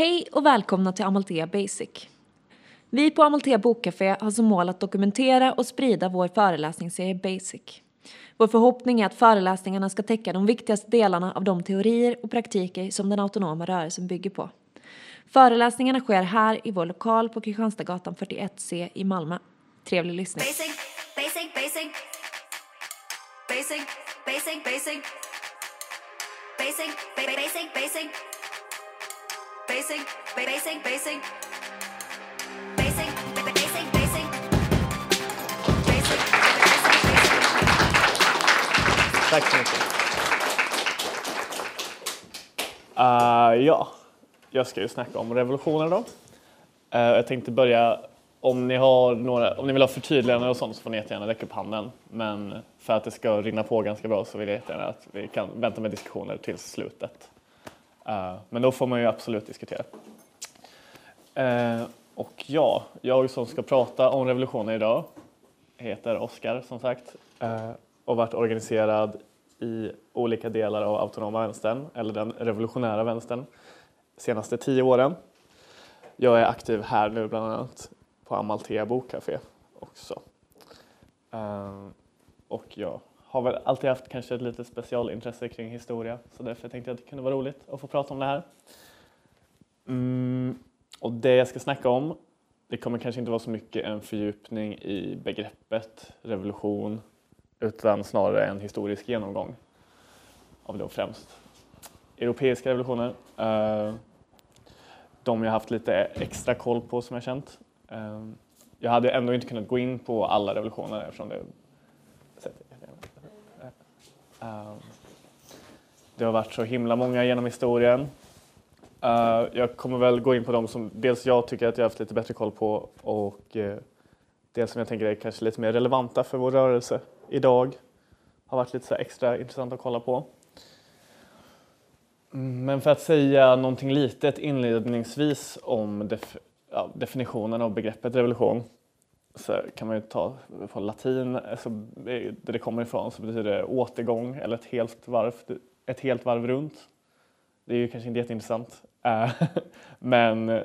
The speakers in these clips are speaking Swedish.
Hej och välkomna till Amalthea Basic. Vi på Amalthea Bokcafé har som mål att dokumentera och sprida vår föreläsningsserie Basic. Vår förhoppning är att föreläsningarna ska täcka de viktigaste delarna av de teorier och praktiker som den autonoma rörelsen bygger på. Föreläsningarna sker här i vår lokal på Kristianstadsgatan 41C i Malmö. Trevlig lyssning. Basic, basic, basic. Basic, basic, basic. Basic, basic, basic. Basic, basic, basic. Tack så mycket. Uh, ja, jag ska ju snacka om revolutioner då. Uh, jag tänkte börja, om ni, har några, om ni vill ha förtydliganden och sånt så får ni jättegärna räcka upp handen. Men för att det ska rinna på ganska bra så vill jag jättegärna att vi kan vänta med diskussioner till slutet. Eh, men då får man ju absolut diskutera. Eh, och ja, jag som ska prata om revolutionen idag heter Oskar som sagt eh, och varit organiserad i olika delar av autonoma vänstern, eller den revolutionära vänstern, de senaste tio åren. Jag är aktiv här nu bland annat på Amalthea Bokcafé också. Och jag har väl alltid haft kanske ett litet specialintresse kring historia så därför tänkte jag att det kunde vara roligt att få prata om det här. Mm, och det jag ska snacka om det kommer kanske inte vara så mycket en fördjupning i begreppet revolution utan snarare en historisk genomgång av då främst europeiska revolutioner. Eh, de jag haft lite extra koll på som jag känt. Eh, jag hade ändå inte kunnat gå in på alla revolutioner eftersom det Eh, det har varit så himla många genom historien. Eh, jag kommer väl gå in på dem som dels jag tycker att jag har haft lite bättre koll på och uh, dels som jag tänker är kanske lite mer relevanta för vår rörelse idag. Har varit lite så extra intressant att kolla på. Men för att säga någonting litet inledningsvis om def ja, definitionen av begreppet revolution så kan man ju ta på latin, alltså, där det kommer ifrån så betyder det återgång eller ett helt varv, ett helt varv runt. Det är ju kanske inte jätteintressant. Eh, men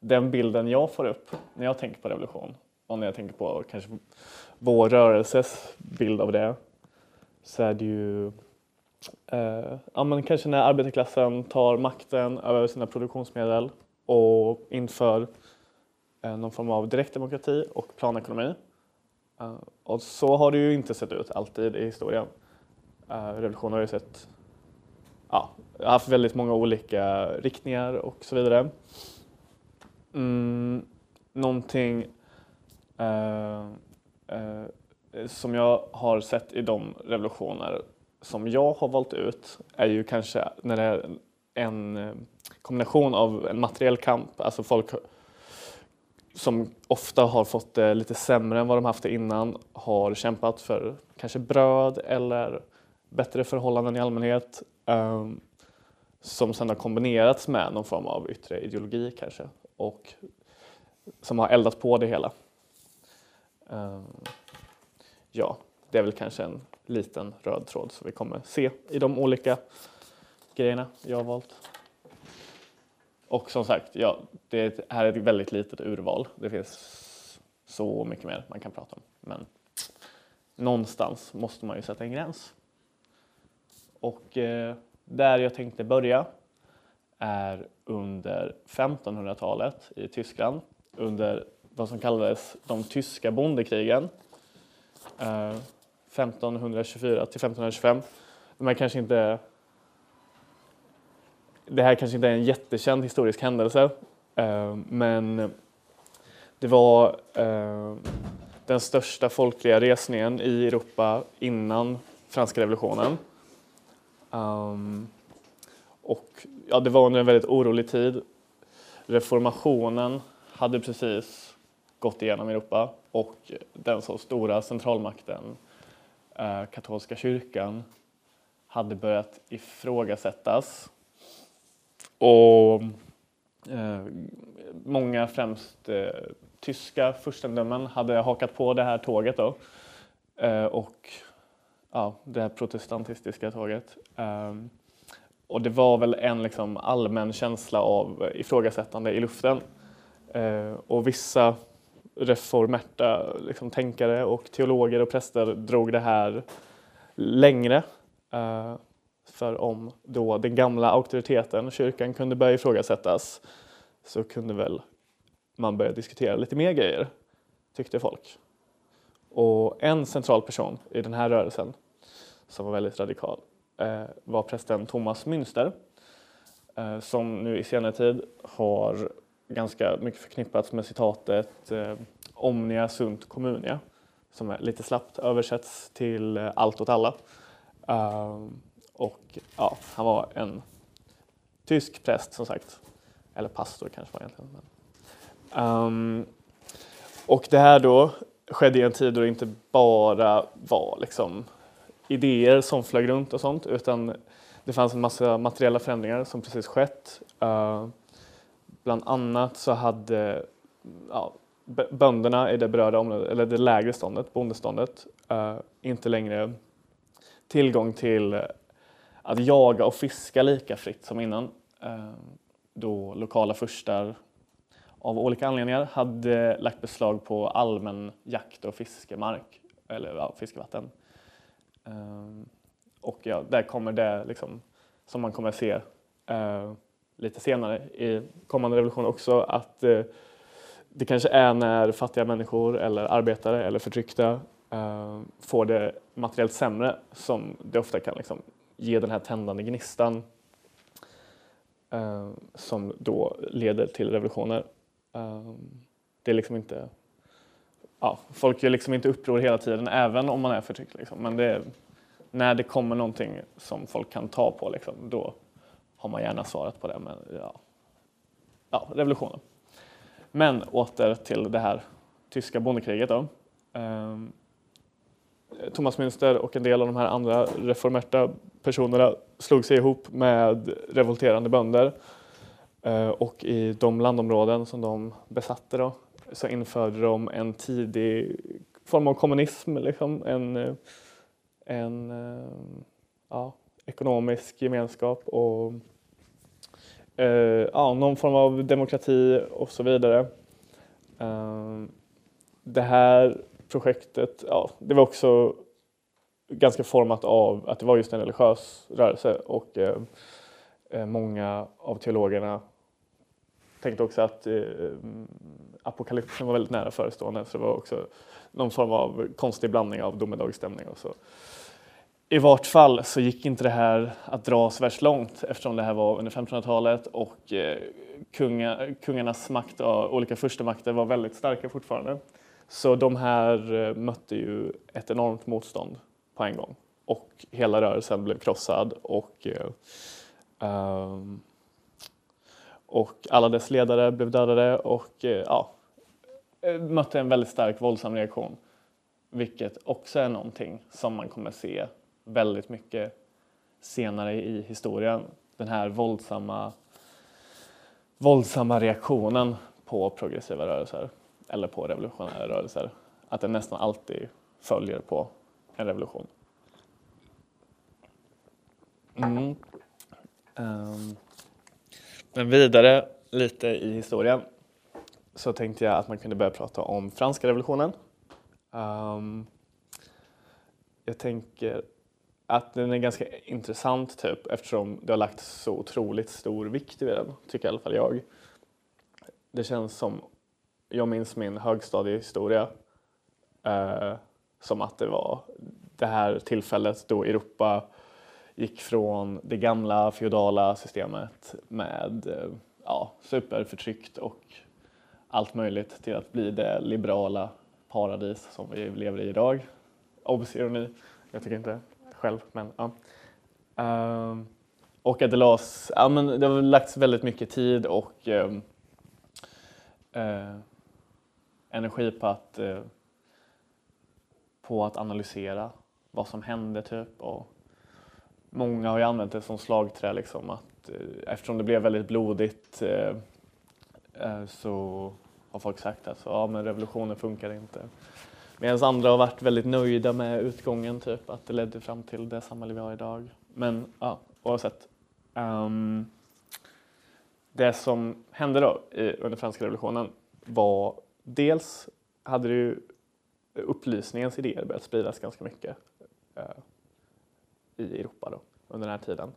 den bilden jag får upp när jag tänker på revolution och när jag tänker på kanske vår rörelses bild av det så är det ju eh, ja, men kanske när arbetarklassen tar makten över sina produktionsmedel och inför eh, Eh, någon form av direktdemokrati och planekonomi. Eh, och så har det ju inte sett ut alltid i historien. Eh, revolutioner har ju sett ja, haft väldigt många olika riktningar och så vidare. Mm, någonting eh, eh, som jag har sett i de revolutioner som jag har valt ut är ju kanske när det är en kombination av en materiell kamp, alltså folk som ofta har fått det lite sämre än vad de haft det innan, har kämpat för kanske bröd eller bättre förhållanden i allmänhet. Um, som sedan har kombinerats med någon form av yttre ideologi kanske och som har eldat på det hela. Um, ja, det är väl kanske en liten röd tråd som vi kommer se i de olika grejerna jag har valt. Och som sagt, ja, det här är ett väldigt litet urval. Det finns så mycket mer man kan prata om. Men någonstans måste man ju sätta en gräns. Och eh, där jag tänkte börja är under 1500-talet i Tyskland under vad som kallades de tyska bondekrigen. Eh, 1524 till 1525. De här kanske inte det här kanske inte är en jättekänd historisk händelse, eh, men det var eh, den största folkliga resningen i Europa innan franska revolutionen. Um, och ja, det var under en väldigt orolig tid. Reformationen hade precis gått igenom Europa och den så stora centralmakten, eh, katolska kyrkan, hade börjat ifrågasättas. Och eh, många, främst eh, tyska furstendömen, hade hakat på det här tåget då. Eh, och ja, det här protestantistiska tåget. Ehm, och det var väl en liksom allmän känsla av ifrågasättande i luften. Eh, och vissa reformerta liksom, tänkare och teologer och präster drog det här längre. Eh, för om då den gamla auktoriteten, kyrkan, kunde börja ifrågasättas så kunde väl man börja diskutera lite mer grejer, tyckte folk. Och en central person i den här rörelsen som var väldigt radikal eh, var prästen Thomas Münster eh, som nu i senare tid har ganska mycket förknippats med citatet eh, Omnia sunt communia som är lite slappt översätts till allt åt alla. Um, och ja, han var en tysk präst som sagt, eller pastor kanske var egentligen. Men. Um, och det här då skedde i en tid då det inte bara var liksom idéer som flög runt och sånt utan det fanns en massa materiella förändringar som precis skett. Uh, bland annat så hade ja, bönderna i det berörda området, eller det lägre ståndet, bondeståndet, uh, inte längre tillgång till att jaga och fiska lika fritt som innan. Eh, då lokala furstar av olika anledningar hade lagt beslag på allmän jakt och fiskemark, eller ja, fiskevatten. Eh, och ja, där kommer det liksom, som man kommer se eh, lite senare i kommande revolution också, att det kanske är när fattiga människor eller arbetare eller förtryckta eh, får det materiellt sämre som det ofta kan liksom ge den här tändande gnistan eh, som då leder till revolutioner. Eh, det är liksom inte ja, folk gör liksom inte uppror hela tiden, även om man är förtryckt. Liksom. Men det är, när det kommer någonting som folk kan ta på, liksom, då har man gärna svarat på det. Men, ja, ja, revolutionen. Men åter till det här tyska bondekriget. Då. Ehm, Thomas Münster och en del av de här andra reformerta personerna slog sig ihop med revolterande bönder eh, och i de landområden som de besatte då, så införde de en tidig form av kommunism, liksom, en, en eh, ja, ekonomisk gemenskap och eh, ja, någon form av demokrati och så vidare. Det här projektet, ja, det var också ganska format av att det var just en religiös rörelse och eh, eh, många av teologerna tänkte också att eh, apokalypsen var väldigt nära förestående så det var också någon form av konstig blandning av domedagsstämning och så i vart fall så gick inte det här att dra så värst långt eftersom det här var under 1500-talet och eh, kunga, kungarnas makt och olika förstemakter var väldigt starka fortfarande. Så de här eh, mötte ju ett enormt motstånd på en gång och hela rörelsen blev krossad och, eh, ehm, och alla dess ledare blev dödade och eh, ja, mötte en väldigt stark våldsam reaktion. Vilket också är någonting som man kommer se väldigt mycket senare i historien. Den här våldsamma, våldsamma reaktionen på progressiva rörelser eller på revolutionära rörelser. Att det nästan alltid följer på en revolution. Mm. Um. Men vidare lite i historien så tänkte jag att man kunde börja prata om franska revolutionen. Um. jag tänker att den är ganska intressant typ eftersom det har lagt så otroligt stor vikt vid den, tycker i alla fall jag. Det känns som, jag minns min högstadiehistoria eh, som att det var det här tillfället då Europa gick från det gamla feodala systemet med eh, ja, superförtryckt och allt möjligt till att bli det liberala paradis som vi lever i idag. Obs ironi, jag tycker inte själv. Men, ja. Uh, och att det lades, ja, men det har lagts väldigt mycket tid och uh, uh, energi på att, eh, på att analysera vad som hände typ. Och många har ju använt det som slagträ liksom att eh, eftersom det blev väldigt blodigt eh, eh, så har folk sagt att ja, men revolutionen funkar inte. Medan andra har varit väldigt nöjda med utgången, typ att det ledde fram till det samhälle vi har idag. Men ja, oavsett. Um, det som hände då i, under franska revolutionen var dels hade ju eh, upplysningens idéer börjat spridas ganska mycket eh, i Europa då, under den här tiden.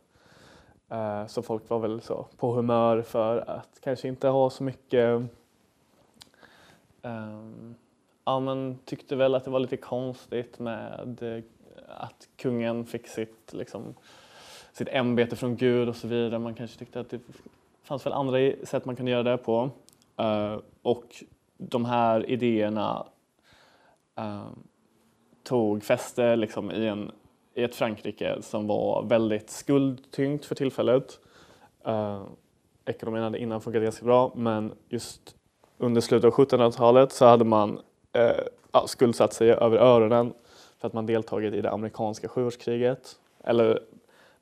Eh, så folk var väl så på humör för att kanske inte ha så mycket ehm, ja, men tyckte väl att det var lite konstigt med eh, att kungen fick sitt, liksom, sitt ämbete från Gud och så vidare. Man kanske tyckte att det fanns väl andra sätt man kunde göra det på. Eh, och de här idéerna eh, tog fäste liksom, i, en, i ett Frankrike som var väldigt skuldtyngt för tillfället. Eh, ekonomin hade innan funkat ganska bra men just under slutet av 1700-talet så hade man eh, ja, skuldsatt sig över öronen för att man deltagit i det amerikanska sjuårskriget eller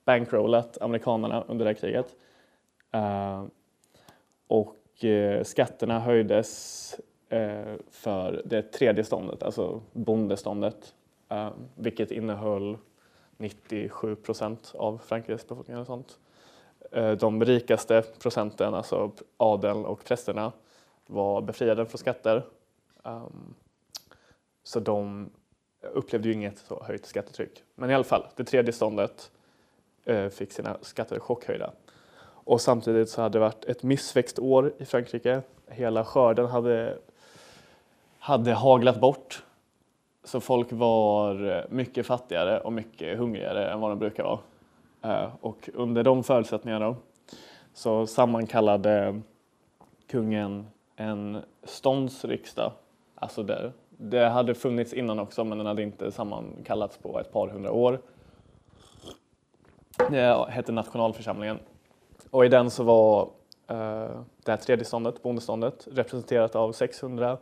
bankrollat amerikanerna under det här kriget. Eh, och eh, skatterna höjdes Eh, för det tredje ståndet, alltså bondeståndet, eh, vilket innehöll 97 procent av Frankrikes befolkning. Och sånt. Eh, de rikaste procenten, alltså adeln och prästerna, var befriade från skatter. Ehm, så de upplevde ju inget så höjt skattetryck. Men i alla fall, det tredje ståndet eh, fick sina skatter chockhöjda. Och samtidigt så hade det varit ett missväxt år i Frankrike. Hela skörden hade, hade haglat bort. Så folk var eh, mycket fattigare och mycket hungrigare än vad de brukar vara. Eh, och under de förutsättningarna så sammankallade kungen en ståndsriksdag. Alltså det, det hade funnits innan också men den hade inte sammankallats på ett par hundra år. Det hette nationalförsamlingen. Och i den så var eh, det här tredje ståndet, bondeståndet, representerat av 600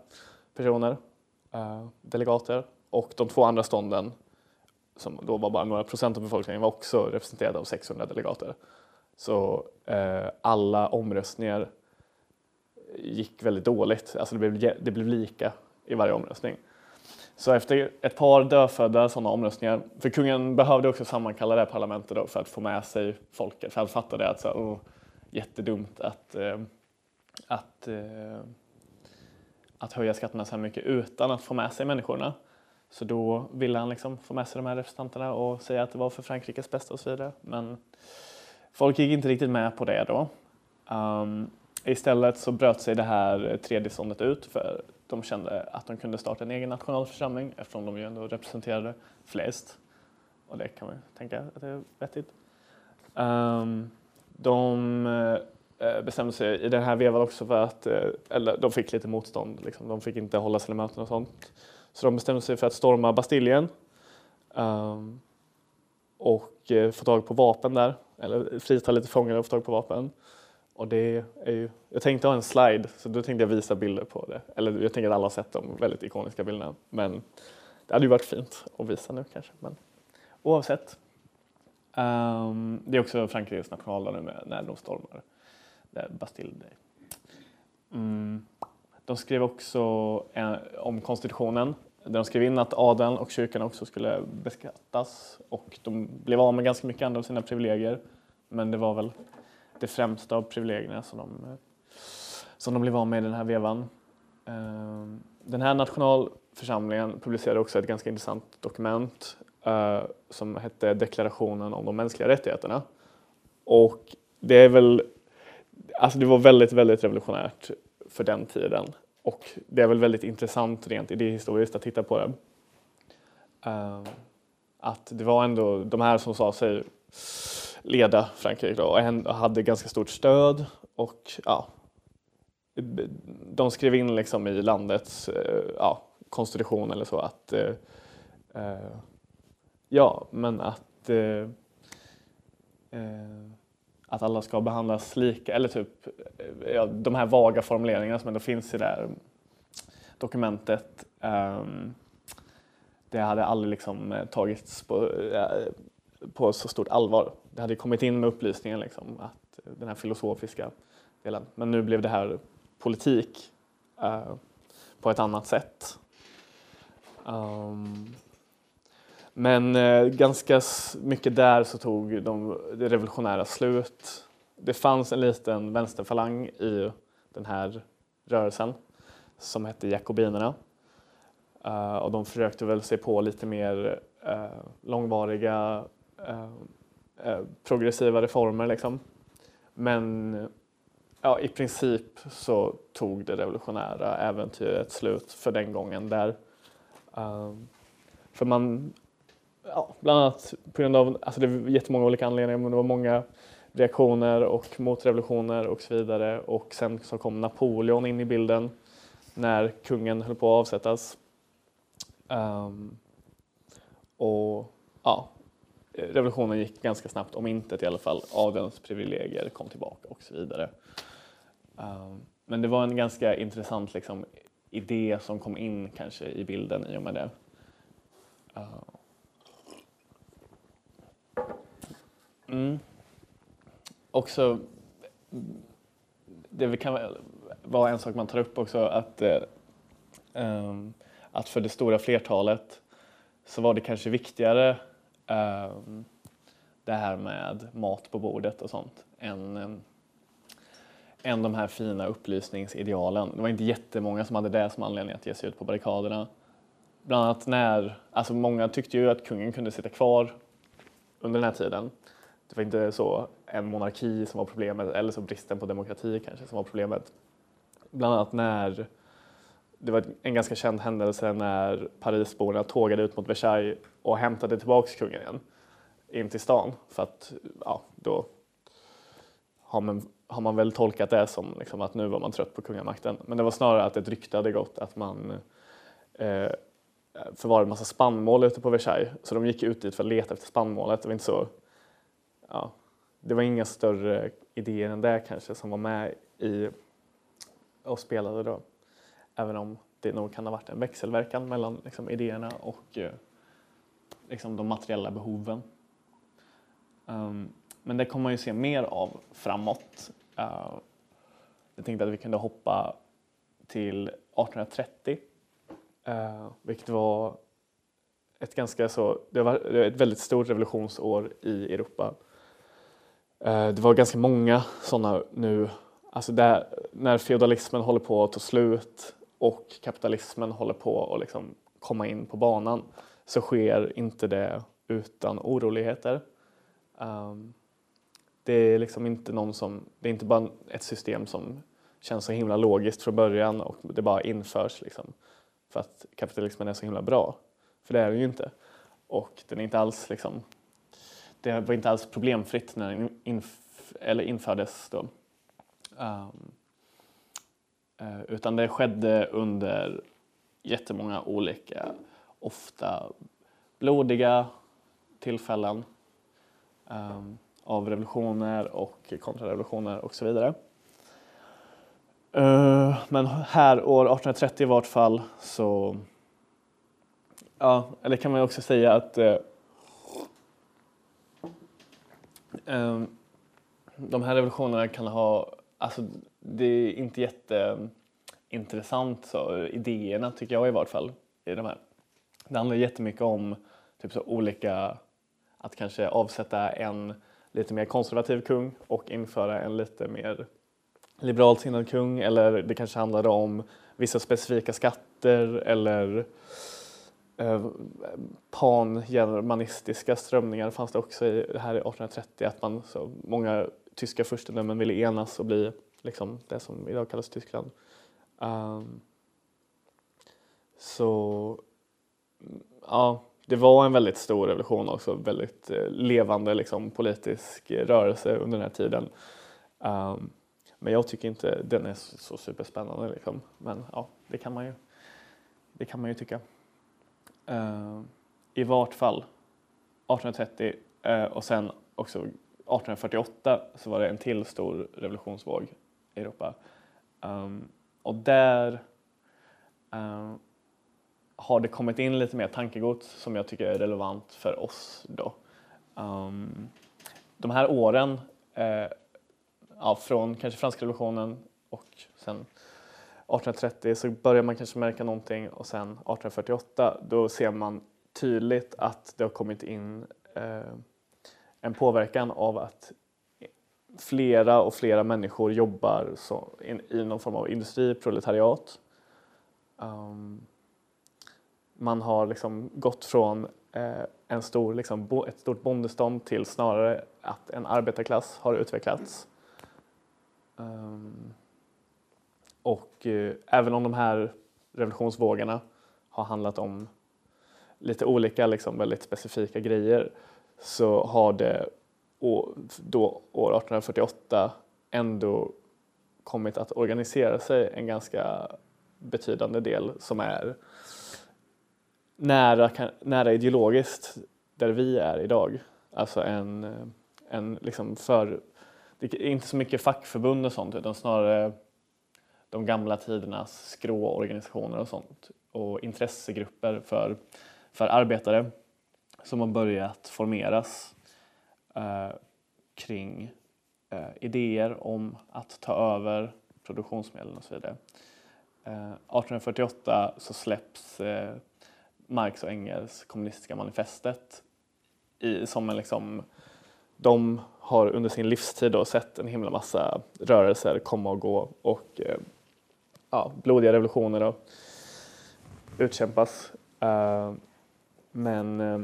personer, eh, delegater. Och de två andra stånden, som då var bara några procent av befolkningen, var också representerade av 600 delegater. Så eh, alla omröstningar gick väldigt dåligt. Alltså det blev, det blev lika i varje omröstning. Så efter ett par dödfödda sådana omröstningar, för kungen behövde också sammankalla det här parlamentet då för att få med sig folket, för han fattade att så, oh, jättedumt att, eh, att, eh, att höja skatterna så här mycket utan att få med sig människorna. Så då ville han liksom få med sig de här representanterna och säga att det var för Frankrikes bästa och så vidare. Men folk gick inte riktigt med på det då. Um, istället så bröt sig det här tredje ståndet ut för de kände att de kunde starta en egen nationalförsamling eftersom de ju ändå representerade flest. Och det kan man ju tänka att det är vettigt. Um, de Eh, bestämde sig i den här vevan också för att, eh, eller de fick lite motstånd, liksom. de fick inte hålla sina möten och sånt. Så de bestämde sig för att storma Bastiljen um, och eh, få tag på vapen där, eller frita lite fångar och få tag på vapen. Och det är ju, jag tänkte ha en slide, så då tänkte jag visa bilder på det. Eller jag tänker att alla har sett de väldigt ikoniska bilderna. Men det hade ju varit fint att visa nu kanske. Men oavsett. Um, det är också Frankrikes nationaldag nu med, när de stormar Bastille Day. Mm. De skrev också eh, om konstitutionen. Där de skrev in att adeln och kyrkan också skulle beskattas. Och de blev av med ganska mycket andra av sina privilegier. Men det var väl det främsta av privilegierna som de, eh, som de blev av med i den här vevan. Ehm, den här nationalförsamlingen publicerade också ett ganska intressant dokument eh, som hette Deklarationen om de mänskliga rättigheterna. Och det är väl, alltså det var väldigt, väldigt revolutionärt för den tiden. Och det är väl väldigt intressant rent idéhistoriskt att titta på det. Ehm, att det var ändå de här som sa sig leda Frankrike då, och hade ganska stort stöd och ja, de skrev in liksom i landets eh, ja, konstitution eller så att eh, eh ja, men att eh, eh, att alla ska behandlas lika eller typ ja, de här vaga formuleringarna som ändå finns i det här dokumentet. Um, det hade aldrig liksom eh, tagits på, eh, på så stort allvar. Det hade kommit in med upplysningen, liksom, att den här filosofiska delen. Men nu blev det här politik uh, på ett annat sätt. Um, men eh, ganska mycket där så tog de, det revolutionära slut. Det fanns en liten vänsterfalang i den här rörelsen som hette Jakobinerna. Uh, eh, och de försökte väl se på lite mer uh, långvariga uh, progressiva reformer. Liksom. Men ja, i princip så tog det revolutionära äventyret slut för den gången där. För man, ja, bland annat på grund av, alltså det var jättemånga olika anledningar, men det var många reaktioner och motrevolutioner och så vidare. Och sen så kom Napoleon in i bilden när kungen höll på att avsättas. Um, och ja, revolutionen gick ganska snabbt, om intet i alla fall. Adelns privilegier kom tillbaka och så vidare. Um, men det var en ganska intressant liksom, idé som kom in kanske i bilden i och med det. Uh. Mm. Också, det kan vara en sak man tar upp också, att, eh, ehm, att för det stora flertalet så var det kanske viktigare eh, det här med mat på bordet och sånt än, eh, än de här fina upplysningsidealen. Det var inte jättemånga som hade det som anledning att ge sig ut på barrikaderna. Bland annat när, alltså många tyckte ju att kungen kunde sitta kvar under den här tiden. Det var inte så en monarki som var problemet eller så bristen på demokrati kanske som var problemet. Bland annat när det var en ganska känd händelse när Parisborna tågade ut mot Versailles och hämtade tillbaks kungen igen in till stan för att ja, då har man, har man väl tolkat det som liksom att nu var man trött på kungamakten. Men det var snarare att ett rykte hade gått att man eh, förvarade en massa spannmål ute på Versailles så de gick ut dit för att leta efter spannmålet. Det var inte så ja, det var inga större idéer än det kanske som var med i och spelade då. Även om det nog kan ha varit en växelverkan mellan liksom, idéerna och eh, liksom, de materiella behoven. Um, men det kommer man ju se mer av framåt. Uh, jag tänkte att vi kunde hoppa till 1830, uh, eh, vilket var ett ganska så, det var ett väldigt stort revolutionsår i Europa. Eh, det var ganska många sådana nu, alltså där, när feodalismen håller på att ta slut och kapitalismen håller på att liksom komma in på banan så sker inte det utan oroligheter. Um, det är liksom inte någon som, det är inte bara ett system som känns så himla logiskt från början och det bara införs liksom för att kapitalismen är så himla bra. För det är den ju inte. Och den är inte alls liksom, det var inte alls problemfritt när den inf eller infördes då. Um, utan det skedde under jättemånga olika, ofta blodiga tillfällen um, av revolutioner och kontrarevolutioner och så vidare. Uh, men här år 1830 i vart fall så, ja, eller kan man också säga att uh, um, de här revolutionerna kan ha, alltså det är inte jätteintressant så, idéerna tycker jag i vart fall i de här. Det handlar jättemycket om typ så olika, att kanske avsätta en lite mer konservativ kung och införa en lite mer liberalt sinnad kung eller det kanske handlade om vissa specifika skatter eller Eh, pan-germanistiska strömningar fanns det också i, här 1830 att man, så många tyska furstendömen ville enas och bli liksom, det som idag kallas Tyskland. Um, så ja, det var en väldigt stor revolution också, väldigt eh, levande liksom, politisk rörelse under den här tiden. Um, men jag tycker inte den är så, så superspännande. Liksom. Men ja, det kan man ju, det kan man ju tycka. Uh, I vart fall 1830 uh, eh, och sen också 1848 så var det en till stor revolutionsvåg i Europa. Um, och där um, har det kommit in lite mer tankegods som jag tycker är relevant för oss då. Um, de här åren, eh, ja, från kanske franska revolutionen och sen 1830 så börjar man kanske märka någonting och sen 1848 då ser man tydligt att det har kommit in eh, en påverkan av att flera och flera människor jobbar så, in, i någon form av industriproletariat. Um, man har liksom gått från eh, en stor, liksom, bo, ett stort bondestånd till snarare att en arbetarklass har utvecklats. Um, och eh, även om de här revolutionsvågorna har handlat om lite olika, liksom, väldigt specifika grejer så har det då år 1848 ändå kommit att organisera sig en ganska betydande del som är nära, nära ideologiskt där vi är idag. Alltså en, en liksom för, det är inte så mycket fackförbund och sånt utan snarare de gamla tidernas skråorganisationer och sånt och intressegrupper för, för arbetare som har börjat formeras eh, kring eh, idéer om att ta över produktionsmedlen och så vidare. Eh, 1848 så släpps eh, Marx och Engels kommunistiska manifestet i, som en liksom, de har under sin livstid då sett en himla massa rörelser komma och gå och eh, ja, blodiga revolutioner och utkämpas. Uh, men uh,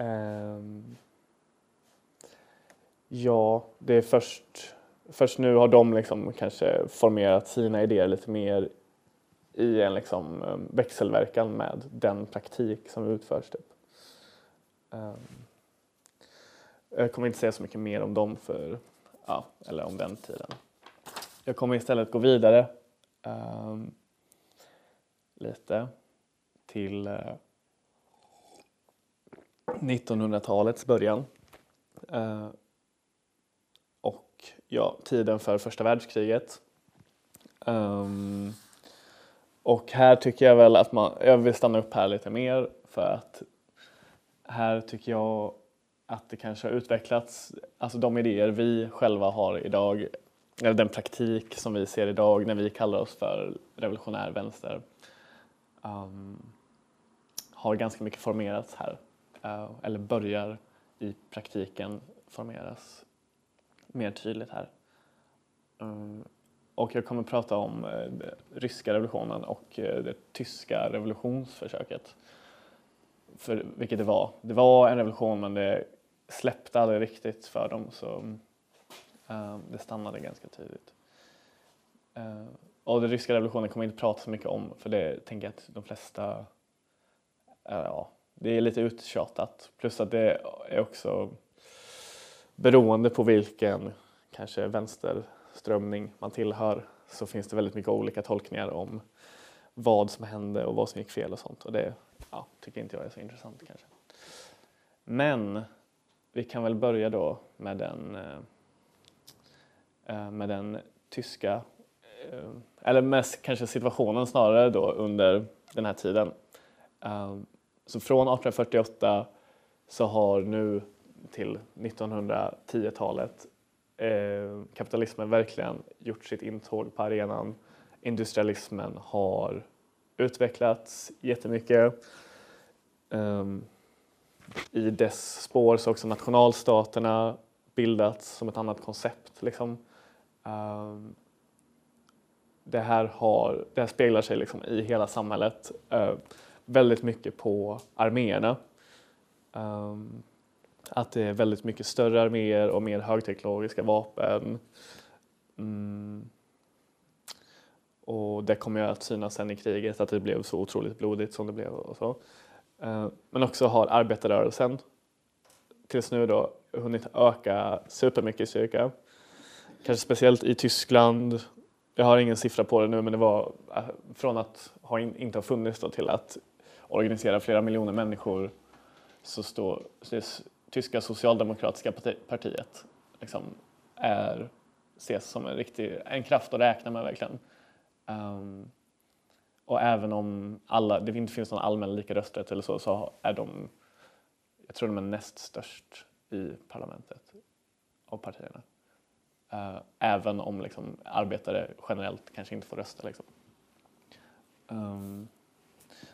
uh, ja, det är först, först nu har de liksom kanske formerat sina idéer lite mer i en liksom växelverkan med den praktik som utförs. Typ. Jag kommer inte säga så mycket mer om dem för, ja, eller om den tiden. Jag kommer istället gå vidare um, lite till eh, uh, 1900-talets början. Uh, och ja, tiden för första världskriget. Um, och här tycker jag väl att man, jag vill stanna upp här lite mer för att här tycker jag att det kanske har utvecklats, alltså de idéer vi själva har idag eller den praktik som vi ser idag när vi kallar oss för revolutionär vänster um, har ganska mycket formerats här, uh, eller börjar i praktiken formeras mer tydligt här. Um, och jag kommer prata om uh, ryska revolutionen och uh, det tyska revolutionsförsöket. För, vilket det var. Det var en revolution men det släppte aldrig riktigt för dem. Så Eh, det stannade ganska tidigt. Eh, och den ryska revolutionen kommer jag inte prata så mycket om för det tänker jag att de flesta, eh, ja, det är lite uttjatat. Plus att det är också beroende på vilken kanske vänsterströmning man tillhör så finns det väldigt mycket olika tolkningar om vad som hände och vad som gick fel och sånt och det ja, tycker inte jag är så intressant kanske. Men vi kan väl börja då med den Eh, Eh, med den tyska, eh, eller mest kanske situationen snarare då under den här tiden. Eh, så från 1848 så har nu till 1910-talet kapitalismen verkligen gjort sitt intåg på arenan. Industrialismen har utvecklats jättemycket. Ehm, I dess spår så har också nationalstaterna bildats som ett annat koncept. Liksom. Ehm, det, här har, det här speglar sig liksom i hela samhället uh, väldigt mycket på arméerna. Um, att det är väldigt mycket större arméer och mer högteknologiska vapen. Mm. Och det kommer ju att synas sen i kriget att det blev så otroligt blodigt som det blev. Och så. Uh, men också har arbetarrörelsen tills nu då hunnit öka supermycket i styrka. Kanske speciellt i Tyskland. Jag har ingen siffra på det nu men det var äh, från att ha in, inte ha funnits då till att organisera flera miljoner människor så står det tyska socialdemokratiska partiet liksom är, ses som en, riktig, en kraft att räkna med verkligen. Um, och även om alla, det inte finns någon allmän lika rösträtt eller så, så är de, jag tror de är näst störst i parlamentet av partierna. Uh, även om liksom, arbetare generellt kanske inte får rösta. Liksom. Um,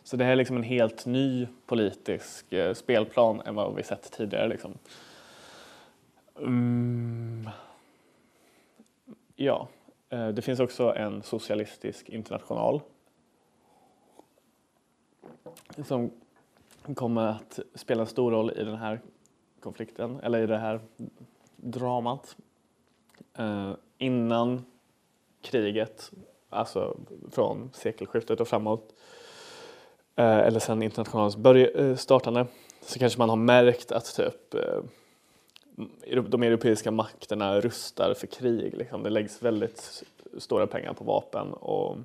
Så det här är liksom en helt ny politisk uh, spelplan än vad vi sett tidigare. Liksom. Um, Ja, uh, det finns också en socialistisk international som kommer att spela en stor roll i den här konflikten, eller i det här dramat. Eh, innan kriget, alltså från sekelskiftet och framåt, eh, eller sedan internationalens börj- eh, startande, så kanske man har märkt att typ eh, de europeiska makterna rustar för krig. Liksom. Det läggs väldigt stora pengar på vapen och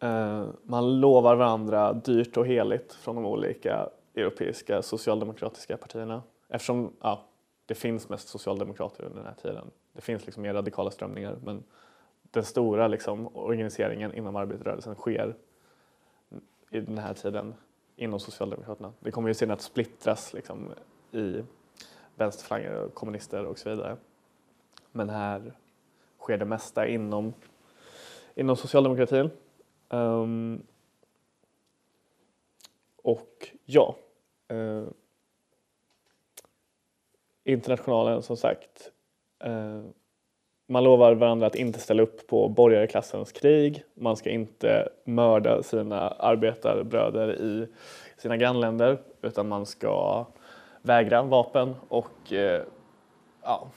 eh, man lovar varandra dyrt och heligt från de olika europeiska socialdemokratiska partierna. Eftersom ja, det finns mest socialdemokrater under den här tiden. Det finns liksom mer radikala strömningar men den stora liksom, organiseringen inom arbetarrörelsen sker i den här tiden inom Socialdemokraterna. Det kommer ju sen att splittras liksom, i vänsterflanger och kommunister och så vidare. Men här sker det mesta inom, inom socialdemokratin. Um, och ja, uh, Internationalen som sagt, eh, man lovar varandra att inte ställa upp på borgarklassens krig. Man ska inte mörda sina arbetarbröder i sina grannländer utan man ska vägra vapen och eh, ja,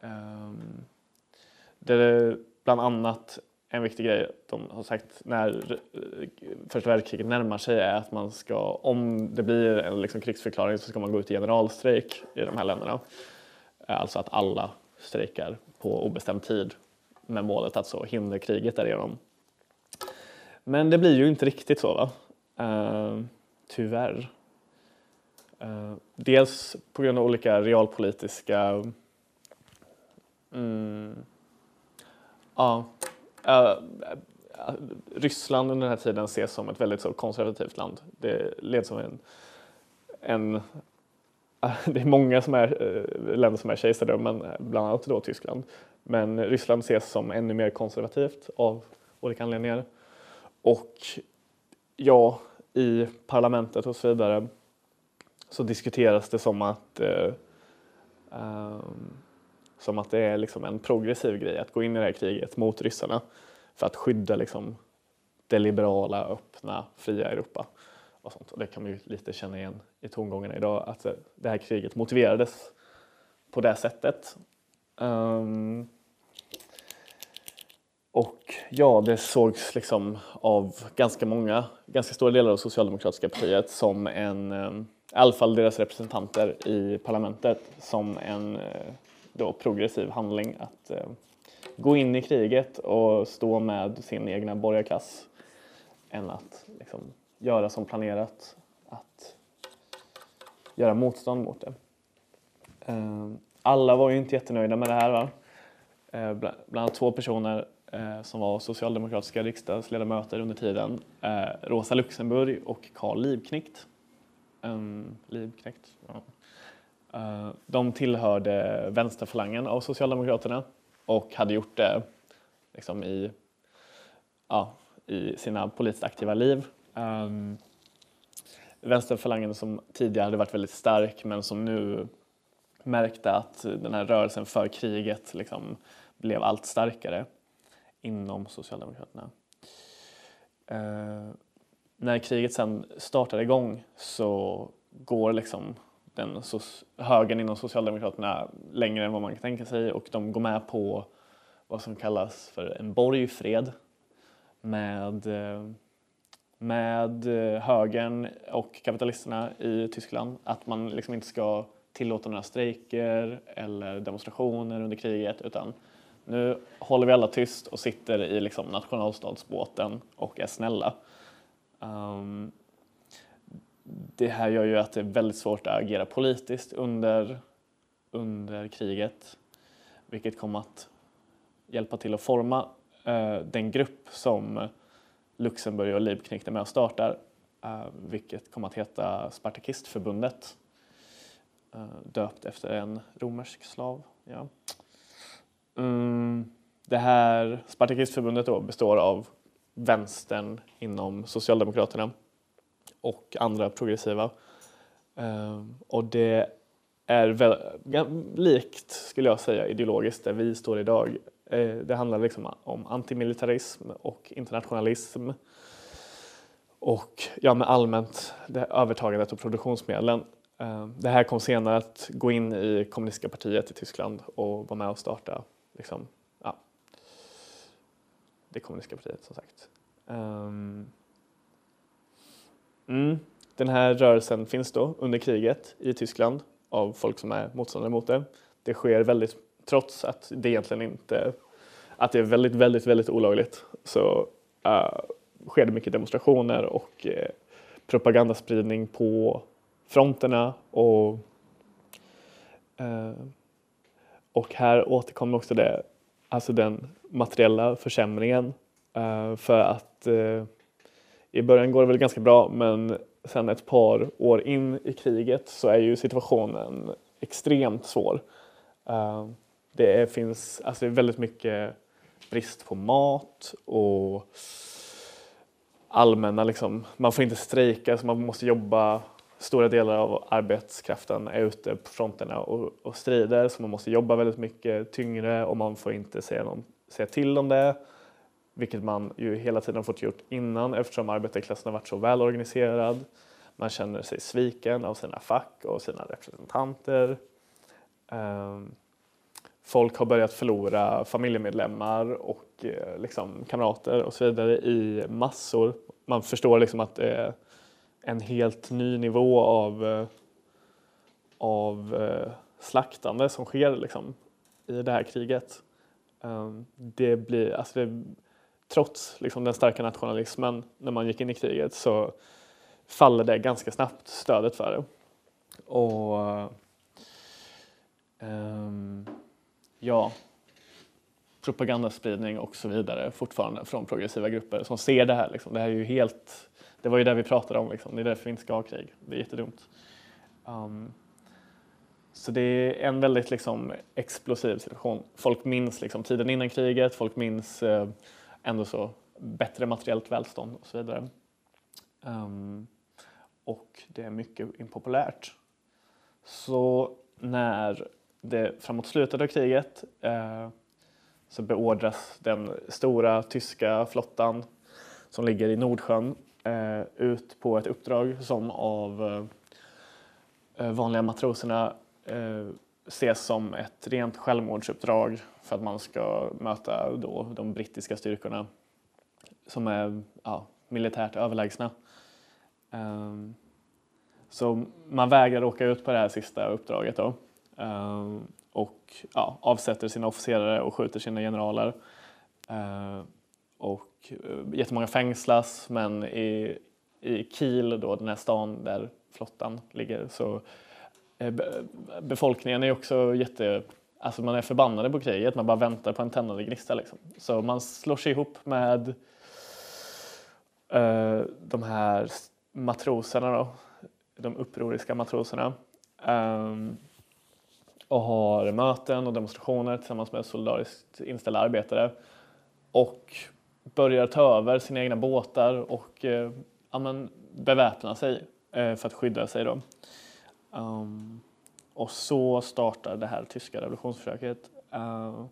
ehm, det är bland annat en viktig grej de har sagt när eh, första världskriget närmar sig är att man ska, om det blir en liksom krigsförklaring så ska man gå ut i generalstrejk i de här länderna. Eh, alltså att alla strejkar på obestämd tid med målet att så hindra kriget därigenom. Men det blir ju inte riktigt så va? Uh, tyvärr. Uh, dels på grund av olika realpolitiska mm, ja, uh, Eh, eh, Ryssland under den här tiden ses som ett väldigt så konservativt land. Det leds som en, en det är många som är, eh, länder som är kejsardömen, bland annat då Tyskland. Men Ryssland ses som ännu mer konservativt av olika anledningar. Och ja, i parlamentet och så vidare så diskuteras det som att, eh, um, som att det är liksom en progressiv grej att gå in i det här kriget mot ryssarna för att skydda liksom, det liberala, öppna, fria Europa. Och, sånt. och det kan man ju lite känna igen i tongångarna idag, att det här kriget motiverades på det sättet. Um, och ja, det sågs liksom av ganska många, ganska stora delar av socialdemokratiska partiet som en, ehm, i alla fall deras representanter i parlamentet, som en eh, då progressiv handling att eh, gå in i kriget och stå med sin egna borgarklass än att liksom, göra som planerat, att göra motstånd mot det. Eh, alla var ju inte jättenöjda med det här. Va? Eh, bland annat två personer eh, som var socialdemokratiska riksdagsledamöter under tiden. Eh, Rosa Luxemburg och Carl Liebknecht. Um, Liebknecht? ja. Eh, de tillhörde vänsterfalangen av Socialdemokraterna och hade gjort det liksom i, ja, i sina politiskt aktiva liv. Ehm, um, vänsterfalangen som tidigare hade varit väldigt stark men som nu märkte att den här rörelsen för kriget liksom blev allt starkare inom Socialdemokraterna. Uh, när kriget sen startar igång så går liksom den högern inom Socialdemokraterna längre än vad man kan tänka sig och de går med på vad som kallas för en borgfred med, eh, med eh, högern och kapitalisterna i Tyskland. Att man liksom inte ska tillåta några strejker eller demonstrationer under kriget utan nu håller vi alla tyst och sitter i liksom nationalstadsbåten och är snälla. Um, det här gör ju att det är väldigt svårt att agera politiskt under, under kriget, vilket kom att hjälpa till att forma eh, den grupp som Luxemburg och Liebknecht är med och startar, eh, vilket kom att heta Spartakistförbundet, eh, döpt efter en romersk slav. Ja. Mm, det här Spartakistförbundet då består av vänstern inom Socialdemokraterna och andra progressiva. Eh, och det är väl, likt, skulle jag säga, ideologiskt där vi står idag. Eh, det handlar liksom om antimilitarism och internationalism och ja, med allmänt det övertagandet av produktionsmedlen. Eh, det här kom senare att gå in i kommunistiska partiet i Tyskland och vara med och starta liksom, ja, det kommunistiska partiet som sagt. Ehm, Mm, den här rörelsen finns då under kriget i Tyskland av folk som är motståndare mot det. Det sker väldigt, trots att det egentligen inte, att det är väldigt, väldigt, väldigt olagligt så uh, sker det mycket demonstrationer och uh, propagandaspridning på fronterna och uh, och här återkommer också det, alltså den materiella försämringen för att i början går det väl ganska bra men sen ett par år in i kriget så är ju situationen extremt svår. Eh, det finns alltså väldigt mycket brist på mat och allmänna liksom, man får inte strejka så man måste jobba Stora delar av arbetskraften är ute på fronterna och, och strider så man måste jobba väldigt mycket tyngre och man får inte säga, någon, säga till om det vilket man ju hela tiden fått gjort innan eftersom arbetarklassen har varit så välorganiserad. Man känner sig sviken av sina fack och sina representanter. Ehm, folk har börjat förlora familjemedlemmar och eh, liksom, kamrater och så vidare i massor. Man förstår liksom att det är en helt ny nivå av, eh, av eh, slaktande som sker liksom, i det här kriget. Ehm, det blir, alltså det, trots liksom den starka nationalismen när man gick in i kriget så faller det ganska snabbt, stödet för det. Och um, ja, propagandaspridning och så vidare fortfarande från progressiva grupper som ser det här. Liksom. Det här är ju helt, det var ju det vi pratade om, liksom. det är därför vi inte ska ha krig. Det är jättedumt. Um, så det är en väldigt liksom, explosiv situation. Folk minns liksom, tiden innan kriget, folk minns eh, ändå så bättre materiellt välstånd och så vidare. Um, och det är mycket impopulärt. Så när det framåt slutet av kriget eh, så beordras den stora tyska flottan som ligger i Nordsjön eh, ut på ett uppdrag som av eh, vanliga matroserna eh, ses som ett rent självmordsuppdrag för att man ska möta då de brittiska styrkorna som är ja, militärt överlägsna. Um, så man vägrar åka ut på det här sista uppdraget då. Um, och ja, avsätter sina officerare och skjuter sina generaler. Uh, och uh, jättemånga fängslas men i, i Kiel, då, den här stan där flottan ligger, så uh, Eh, befolkningen är också jätte Alltså man är förbannade på kriget, man bara väntar på en tändande gnista. Liksom. Så man slår sig ihop med uh, de här matroserna då, de upproriska matroserna um, och har möten och demonstrationer tillsammans med solidariskt inställda arbetare och börjar ta över sina egna båtar och uh, ja, men, beväpna sig uh, för att skydda sig. Då. Um, och så startar det här tyska revolutionsförsöket. Uh,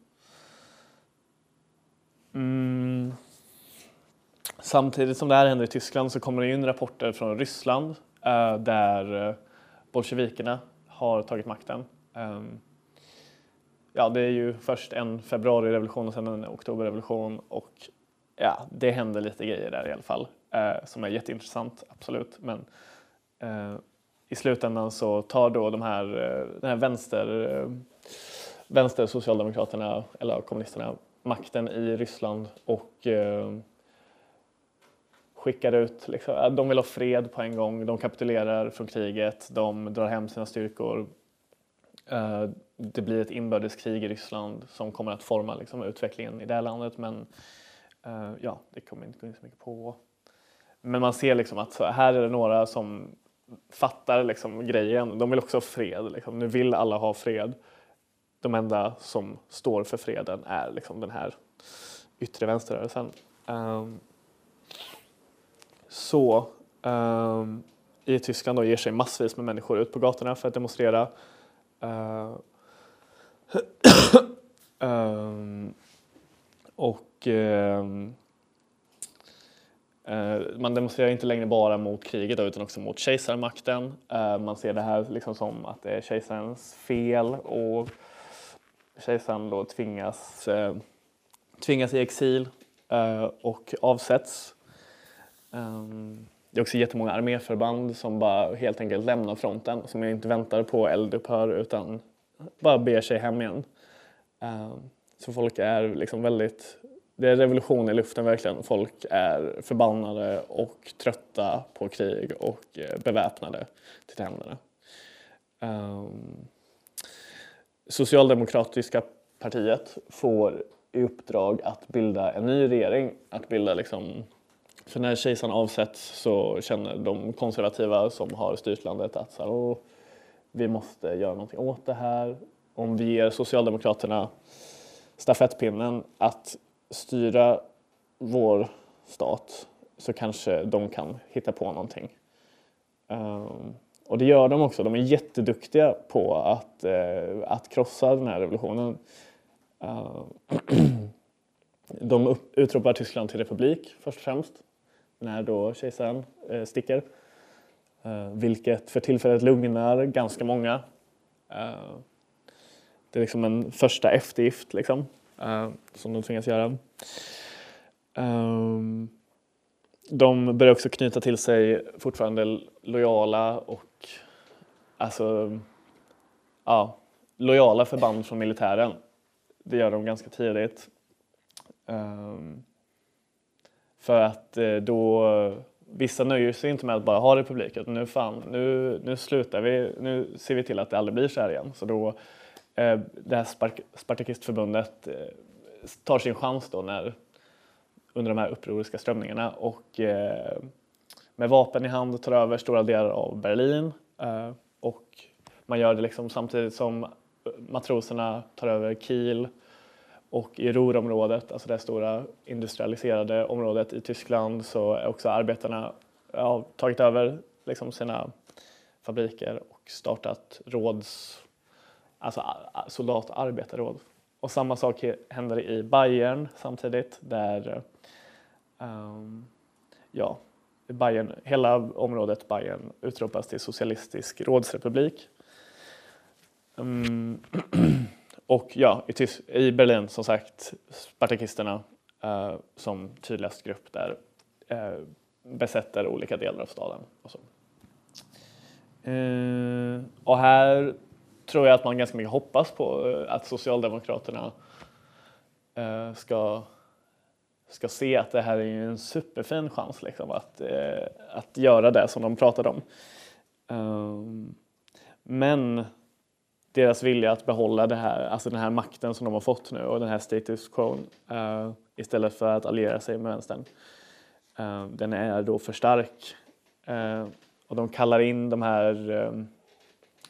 mm, samtidigt som det här händer i Tyskland så kommer det in rapporter från Ryssland uh, där eh, bolsjevikerna har tagit makten. Um, ja, det är ju först en februarirevolution och sen en oktoberrevolution och ja, det händer lite grejer där i alla fall uh, som är jätteintressant, absolut. Men i slutändan så tar då de här, eh, den här vänster, eh, vänstersocialdemokraterna eller kommunisterna makten i Ryssland och eh, skickar ut, liksom, de vill ha fred på en gång, de kapitulerar från kriget, de drar hem sina styrkor. Eh, det blir ett inbördeskrig i Ryssland som kommer att forma liksom, utvecklingen i det här landet men eh, ja, det kommer inte gå in så mycket på. Men man ser liksom att här är det några som fattar liksom grejen, de vill också ha fred, liksom. nu vill alla ha fred. De enda som står för freden är liksom den här yttre vänsterrörelsen. Um, så um, i Tyskland då ger sig massvis med människor ut på gatorna för att demonstrera. Uh, um, och um, Eh, man demonstrerar inte längre bara mot kriget då, utan också mot kejsarmakten. Eh, man ser det här liksom som att det är kejsarens fel och kejsaren då tvingas, eh, tvingas i exil och avsätts. Ehm, det är också jättemånga arméförband som bara helt enkelt lämnar fronten, som inte väntar på eldupphör utan bara beger sig hem igen. Ehm, så folk är liksom väldigt, det är revolution i luften verkligen. Folk är förbannade och trötta på krig och eh, beväpnade till tänderna. Um, ehm, Socialdemokratiska partiet får i uppdrag att bilda en ny regering, att bilda liksom för när kejsaren avsätts så känner de konservativa som har styrt landet att så här, vi måste göra någonting åt det här. Om vi ger Socialdemokraterna stafettpinnen att styra vår stat så kanske de kan hitta på någonting. Um, och det gör de också. De är jätteduktiga på att, uh, att krossa den här revolutionen. Uh, de upp, utropar Tyskland till republik först och främst när då kejsaren uh, sticker. Ehm, vilket för tillfället lugnar ganska många. Det är liksom en första eftergift liksom, eh, som de tvingas göra. Um, de börjar också knyta till sig fortfarande lojala och alltså, ja, lojala förband från militären. Det gör de ganska tidigt. Um, för att eh, då, vissa nöjer sig inte med att bara ha republik utan nu fan, nu, nu slutar vi, nu ser vi till att det aldrig blir så här igen. Så då, Eh, det här Spark, Spartakistförbundet eh, tar sin chans då när, under de här upproriska strömningarna och eh, med vapen i hand tar över stora delar av Berlin eh, och man gör det liksom samtidigt som eh, matroserna tar över Kiel och i Ruhrområdet, alltså det stora industrialiserade området i Tyskland, så är också arbetarna har tagit över liksom sina fabriker och startat råds, alltså soldat och arbetarråd. Och samma sak händer i Bayern samtidigt där um, ja, Bayern, hela området Bayern utropas till socialistisk rådsrepublik. Um, Och ja, i, Tys- i Berlin som sagt, spartakisterna uh, som tydligast grupp där uh, besätter olika delar av staden. Och, så. Ehm, och här tror jag att man ganska mycket hoppas på eh, att Socialdemokraterna eh, ska, ska se att det här är en superfin chans liksom, att, eh, att göra det som de pratade om. Ehm, men deras vilja att behålla det här, alltså den här makten som de har fått nu och den här status quo istället för att alliera sig med vänstern. Den är då för stark. Och de kallar in de här, ehm,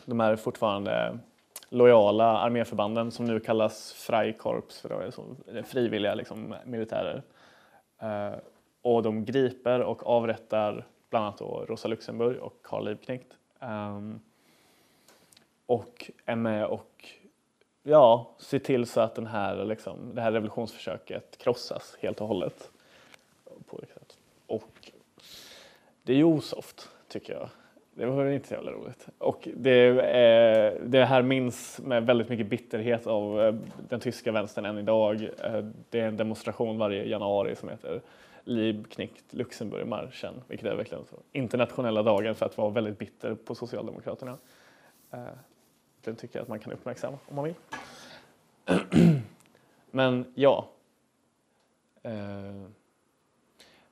de här fortfarande lojala arméförbanden som nu kallas Freikorps, för det är så, frivilliga liksom, militärer. Eh, och de griper och avrättar bland annat då Rosa Luxemburg och Karl Liebknecht. Ehm, och är med och ja, ser till så att den här, liksom, det här revolutionsförsöket krossas helt och hållet. På olika sätt. Och det är ju osoft, tycker jag. Det var inte så jävla roligt. Och det, eh, det här minns med väldigt mycket bitterhet av eh, den tyska vänstern än idag. Eh, Det är en demonstration varje januari som heter Liebknecht Luxemburgmarschen vilket är verkligen så. internationella dagen för att vara väldigt bitter på Socialdemokraterna. Eh, den tycker jag att man kan uppmärksamma om man vill. Men ja. Eh,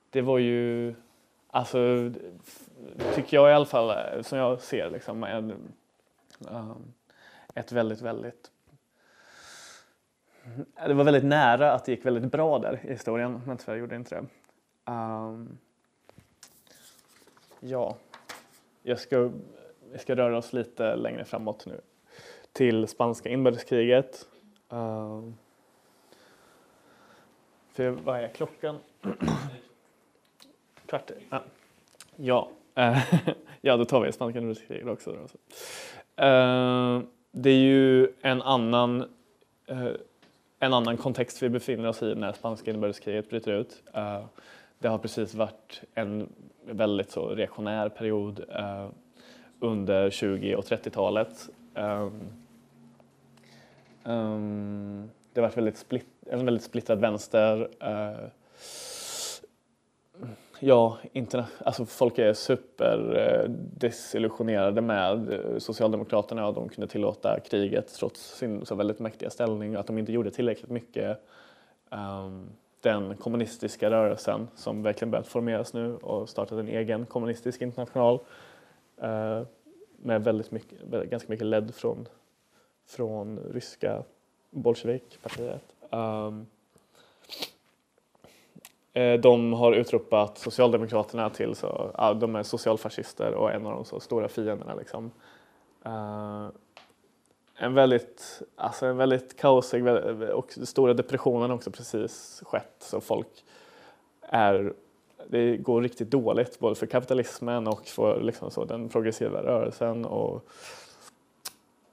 det var ju, alltså, tycker jag i alla fall, eh, som jag ser, liksom, en, um, ehm, ett väldigt, väldigt det var väldigt nära att det gick väldigt bra där i historien, men tyvärr gjorde det inte det. Um, ja, jag ska, vi ska röra oss lite längre framåt nu till spanska inbördeskriget. Um, för vad är klockan? Kvart i- ja. Ja, eh, ja då tar vi spanska inbördeskriget också. Då. Alltså. Eh, det är ju en annan, eh, en annan kontext vi befinner oss i när spanska inbördeskriget bryter ut. Det har precis varit en väldigt så reaktionär period under 20 och 30-talet. Det har varit väldigt split, en väldigt splittrad vänster. Ja, interna, alltså folk är superdesillusionerade eh, med Socialdemokraterna och de kunde tillåta kriget trots sin så väldigt mäktiga ställning och att de inte gjorde tillräckligt mycket. Um, den kommunistiska rörelsen som verkligen börjat formeras nu och startat en egen kommunistisk international uh, med väldigt mycket, ganska mycket ledd från, från ryska bolsjevikpartiet. Um, Eh, de har utropat Socialdemokraterna till så, ja, de är socialfascister och en av de så stora fienderna. Liksom. Uh, en väldigt, alltså en väldigt kaosig och stora depressionen också precis skett så folk är det går riktigt dåligt både för kapitalismen och för liksom så, den progressiva rörelsen. Och,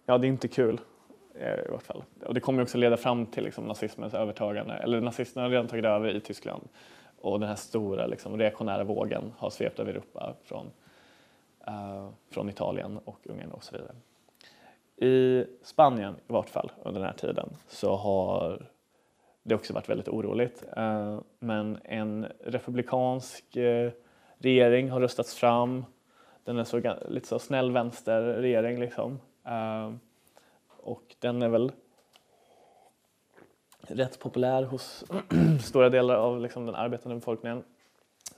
ja, det är inte kul Eh, i vart fall. Och det kommer också leda fram till liksom, nazismens övertagande, eller nazisterna har redan tagit över i Tyskland och den här stora liksom, reaktionära vågen har svept över Europa från, uh, från Italien och Ungern och så vidare. I Spanien i vart fall under den här tiden så har det också varit väldigt oroligt. Uh, men en republikansk uh, regering har röstats fram. Den är så, lite så snäll vänsterregering liksom. Uh, och den är väl rätt populär hos stora delar av liksom, den arbetande befolkningen.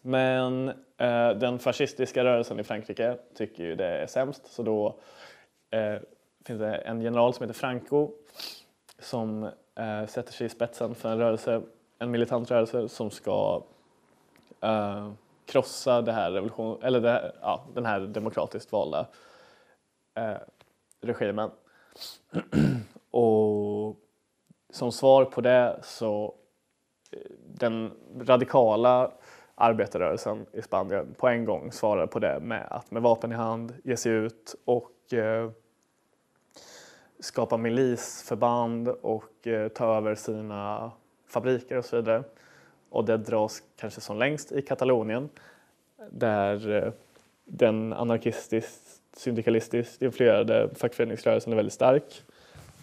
Men eh, den fascistiska rörelsen i Frankrike tycker ju det är sämst så då eh, finns det en general som heter Franco som eh, sätter sig i spetsen för en rörelse, en militant rörelse som ska eh, krossa det här revolution, eller det här, ja, den här demokratiskt valda eh, regimen. och som svar på det så eh, den radikala arbetarrörelsen i Spanien på en gång svarar på det med att med vapen i hand ge sig ut och eh, skapa milisförband och eh, ta över sina fabriker och så vidare. Och det dras kanske som längst i Katalonien där eh, den anarkistiskt syndikalistiskt influerade fackföreningsrörelsen är väldigt stark.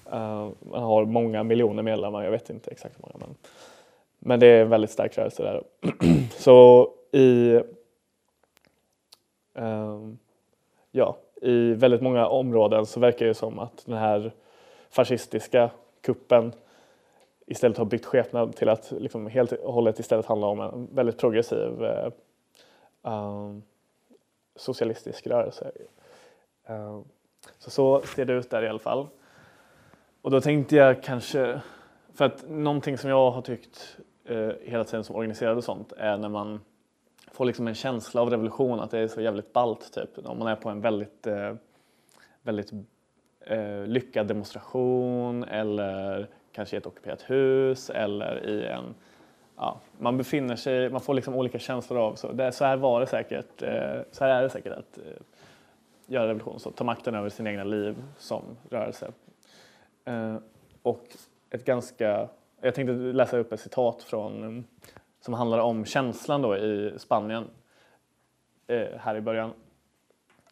Uh, man har många miljoner medlemmar, jag vet inte exakt hur många men, men det är en väldigt stark rörelse där. så i um, ja, i väldigt många områden så verkar det som att den här fascistiska kuppen istället har bytt skepnad till att liksom helt och hållet istället handla om en väldigt progressiv uh, um, socialistisk rörelse. Ehm, så så ser det ut där i alla fall. Och då tänkte jag kanske, för att någonting som jag har tyckt eh, hela tiden som organiserad och sånt är när man får liksom en känsla av revolution, att det är så jävligt ballt typ. Om man är på en väldigt, eh, väldigt eh, lyckad demonstration eller kanske i ett ockuperat hus eller i en Ja, man befinner sig, man får liksom olika känslor av så. Det, så här var det säkert, eh, så här är det säkert att eh, göra revolution, så ta makten över sina egna liv som rörelse. Eh, och ett ganska, jag tänkte läsa upp ett citat från som handlar om känslan då i Spanien eh, här i början.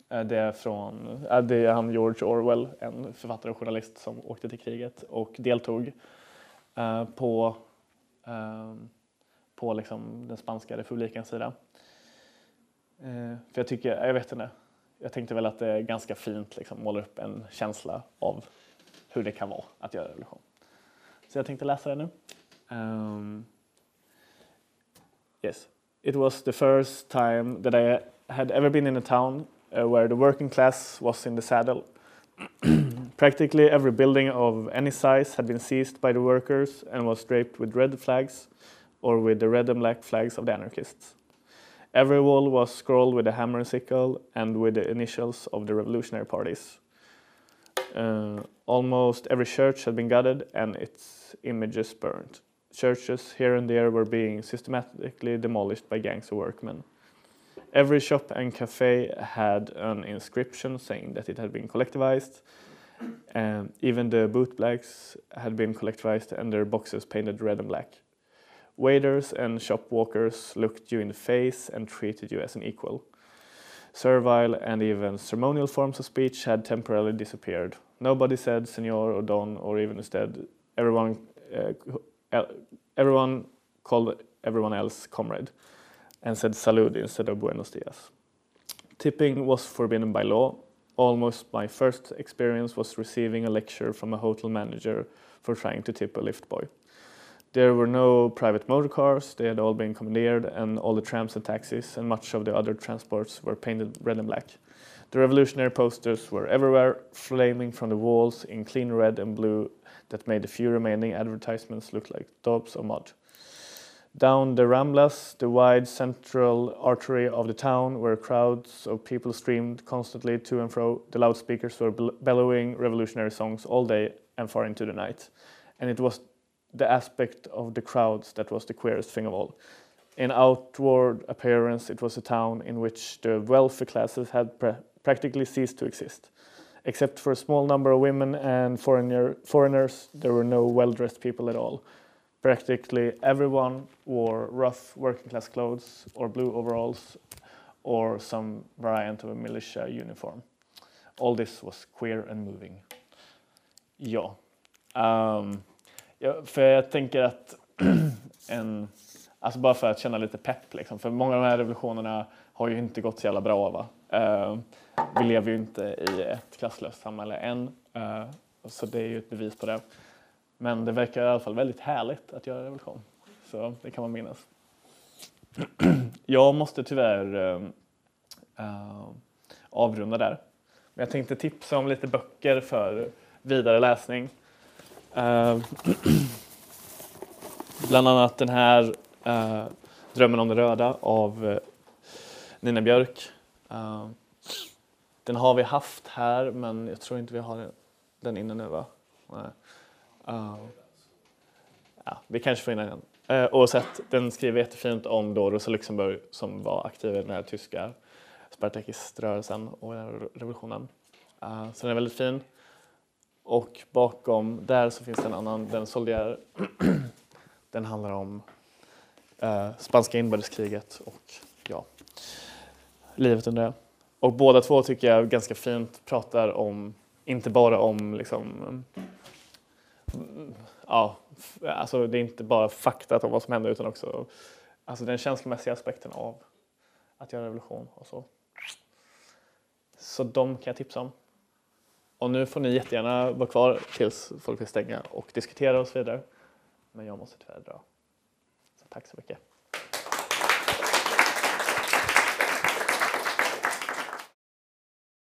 Eh, det är, från, eh, det är han George Orwell, en författare och journalist som åkte till kriget och deltog eh, på, eh, på liksom den spanska republikens sida. Eh, för jag tycker, jag vet inte, jag tänkte väl att det är ganska fint liksom, målar upp en känsla av hur det kan vara att göra revolution. Så jag tänkte läsa det nu. Um, Yes, it was the first time that I had ever been in a town uh, where the working class was in the saddle. Practically every building of any size had been seized by the workers and was draped with red flags or with the red and black flags of the anarchists. Every wall was scrawled with a hammer and sickle and with the initials of the revolutionary parties. Uh, almost every church had been gutted and its images burned churches here and there were being systematically demolished by gangs of workmen. Every shop and cafe had an inscription saying that it had been collectivized. And even the bootblacks had been collectivized and their boxes painted red and black. Waiters and shop walkers looked you in the face and treated you as an equal. Servile and even ceremonial forms of speech had temporarily disappeared. Nobody said senor or don or even instead everyone uh, everyone called everyone else comrade and said salud instead of buenos dias. Tipping was forbidden by law. Almost my first experience was receiving a lecture from a hotel manager for trying to tip a lift boy. There were no private motor cars, they had all been commandeered, and all the trams and taxis and much of the other transports were painted red and black. The revolutionary posters were everywhere, flaming from the walls in clean red and blue that made the few remaining advertisements look like daubs of mud. Down the Ramblas, the wide central artery of the town, where crowds of people streamed constantly to and fro, the loudspeakers were bellowing revolutionary songs all day and far into the night. And it was the aspect of the crowds that was the queerest thing of all. In outward appearance, it was a town in which the wealthy classes had pra- practically ceased to exist. Except for a small number of women and foreigner, foreigners, there were no well dressed people at all. Practically everyone wore rough working class clothes or blue overalls or some variant of a militia uniform. All this was queer and moving. Ja. Ehm, um, ja, för jag tänker att en, alltså bara för att känna lite pepp liksom, för många av de här revolutionerna har ju inte gått så jävla bra va. Uh, vi lever ju inte i ett klasslöst samhälle än, uh, så det är ju ett bevis på det. Men det verkar i alla fall väldigt härligt att göra revolution, så det kan man minnas. Jag måste tyvärr uh, avrunda där. Men jag tänkte tipsa om lite böcker för vidare läsning. Eh, bland annat den här eh, Drömmen om det röda av eh, Nina Björk. Eh, den har vi haft här men jag tror inte vi har den inne nu va? Eh, ja, vi kanske får in den. Uh, oavsett, den skriver jättefint om då Rosa Luxemburg som var aktiv i den här tyska Spartakiströrelsen och revolutionen. Uh, så den är väldigt fin. Och bakom där så finns det en annan, den Soldier. den handlar om eh, spanska inbördeskriget och ja, livet under det. Och båda två tycker jag ganska fint pratar om, inte bara om liksom ja, alltså det är inte bara fakta om vad som händer utan också alltså den känslomässiga aspekten av att göra revolution och så. Så de kan jag tipsa om. Och nu får ni jättegärna vara kvar tills folk vill stänga och diskutera och så vidare. Men jag måste tyvärr dra. Så tack så mycket.